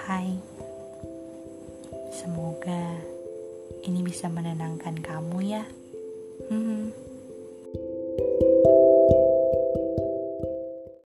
Hai, semoga ini bisa menenangkan kamu ya.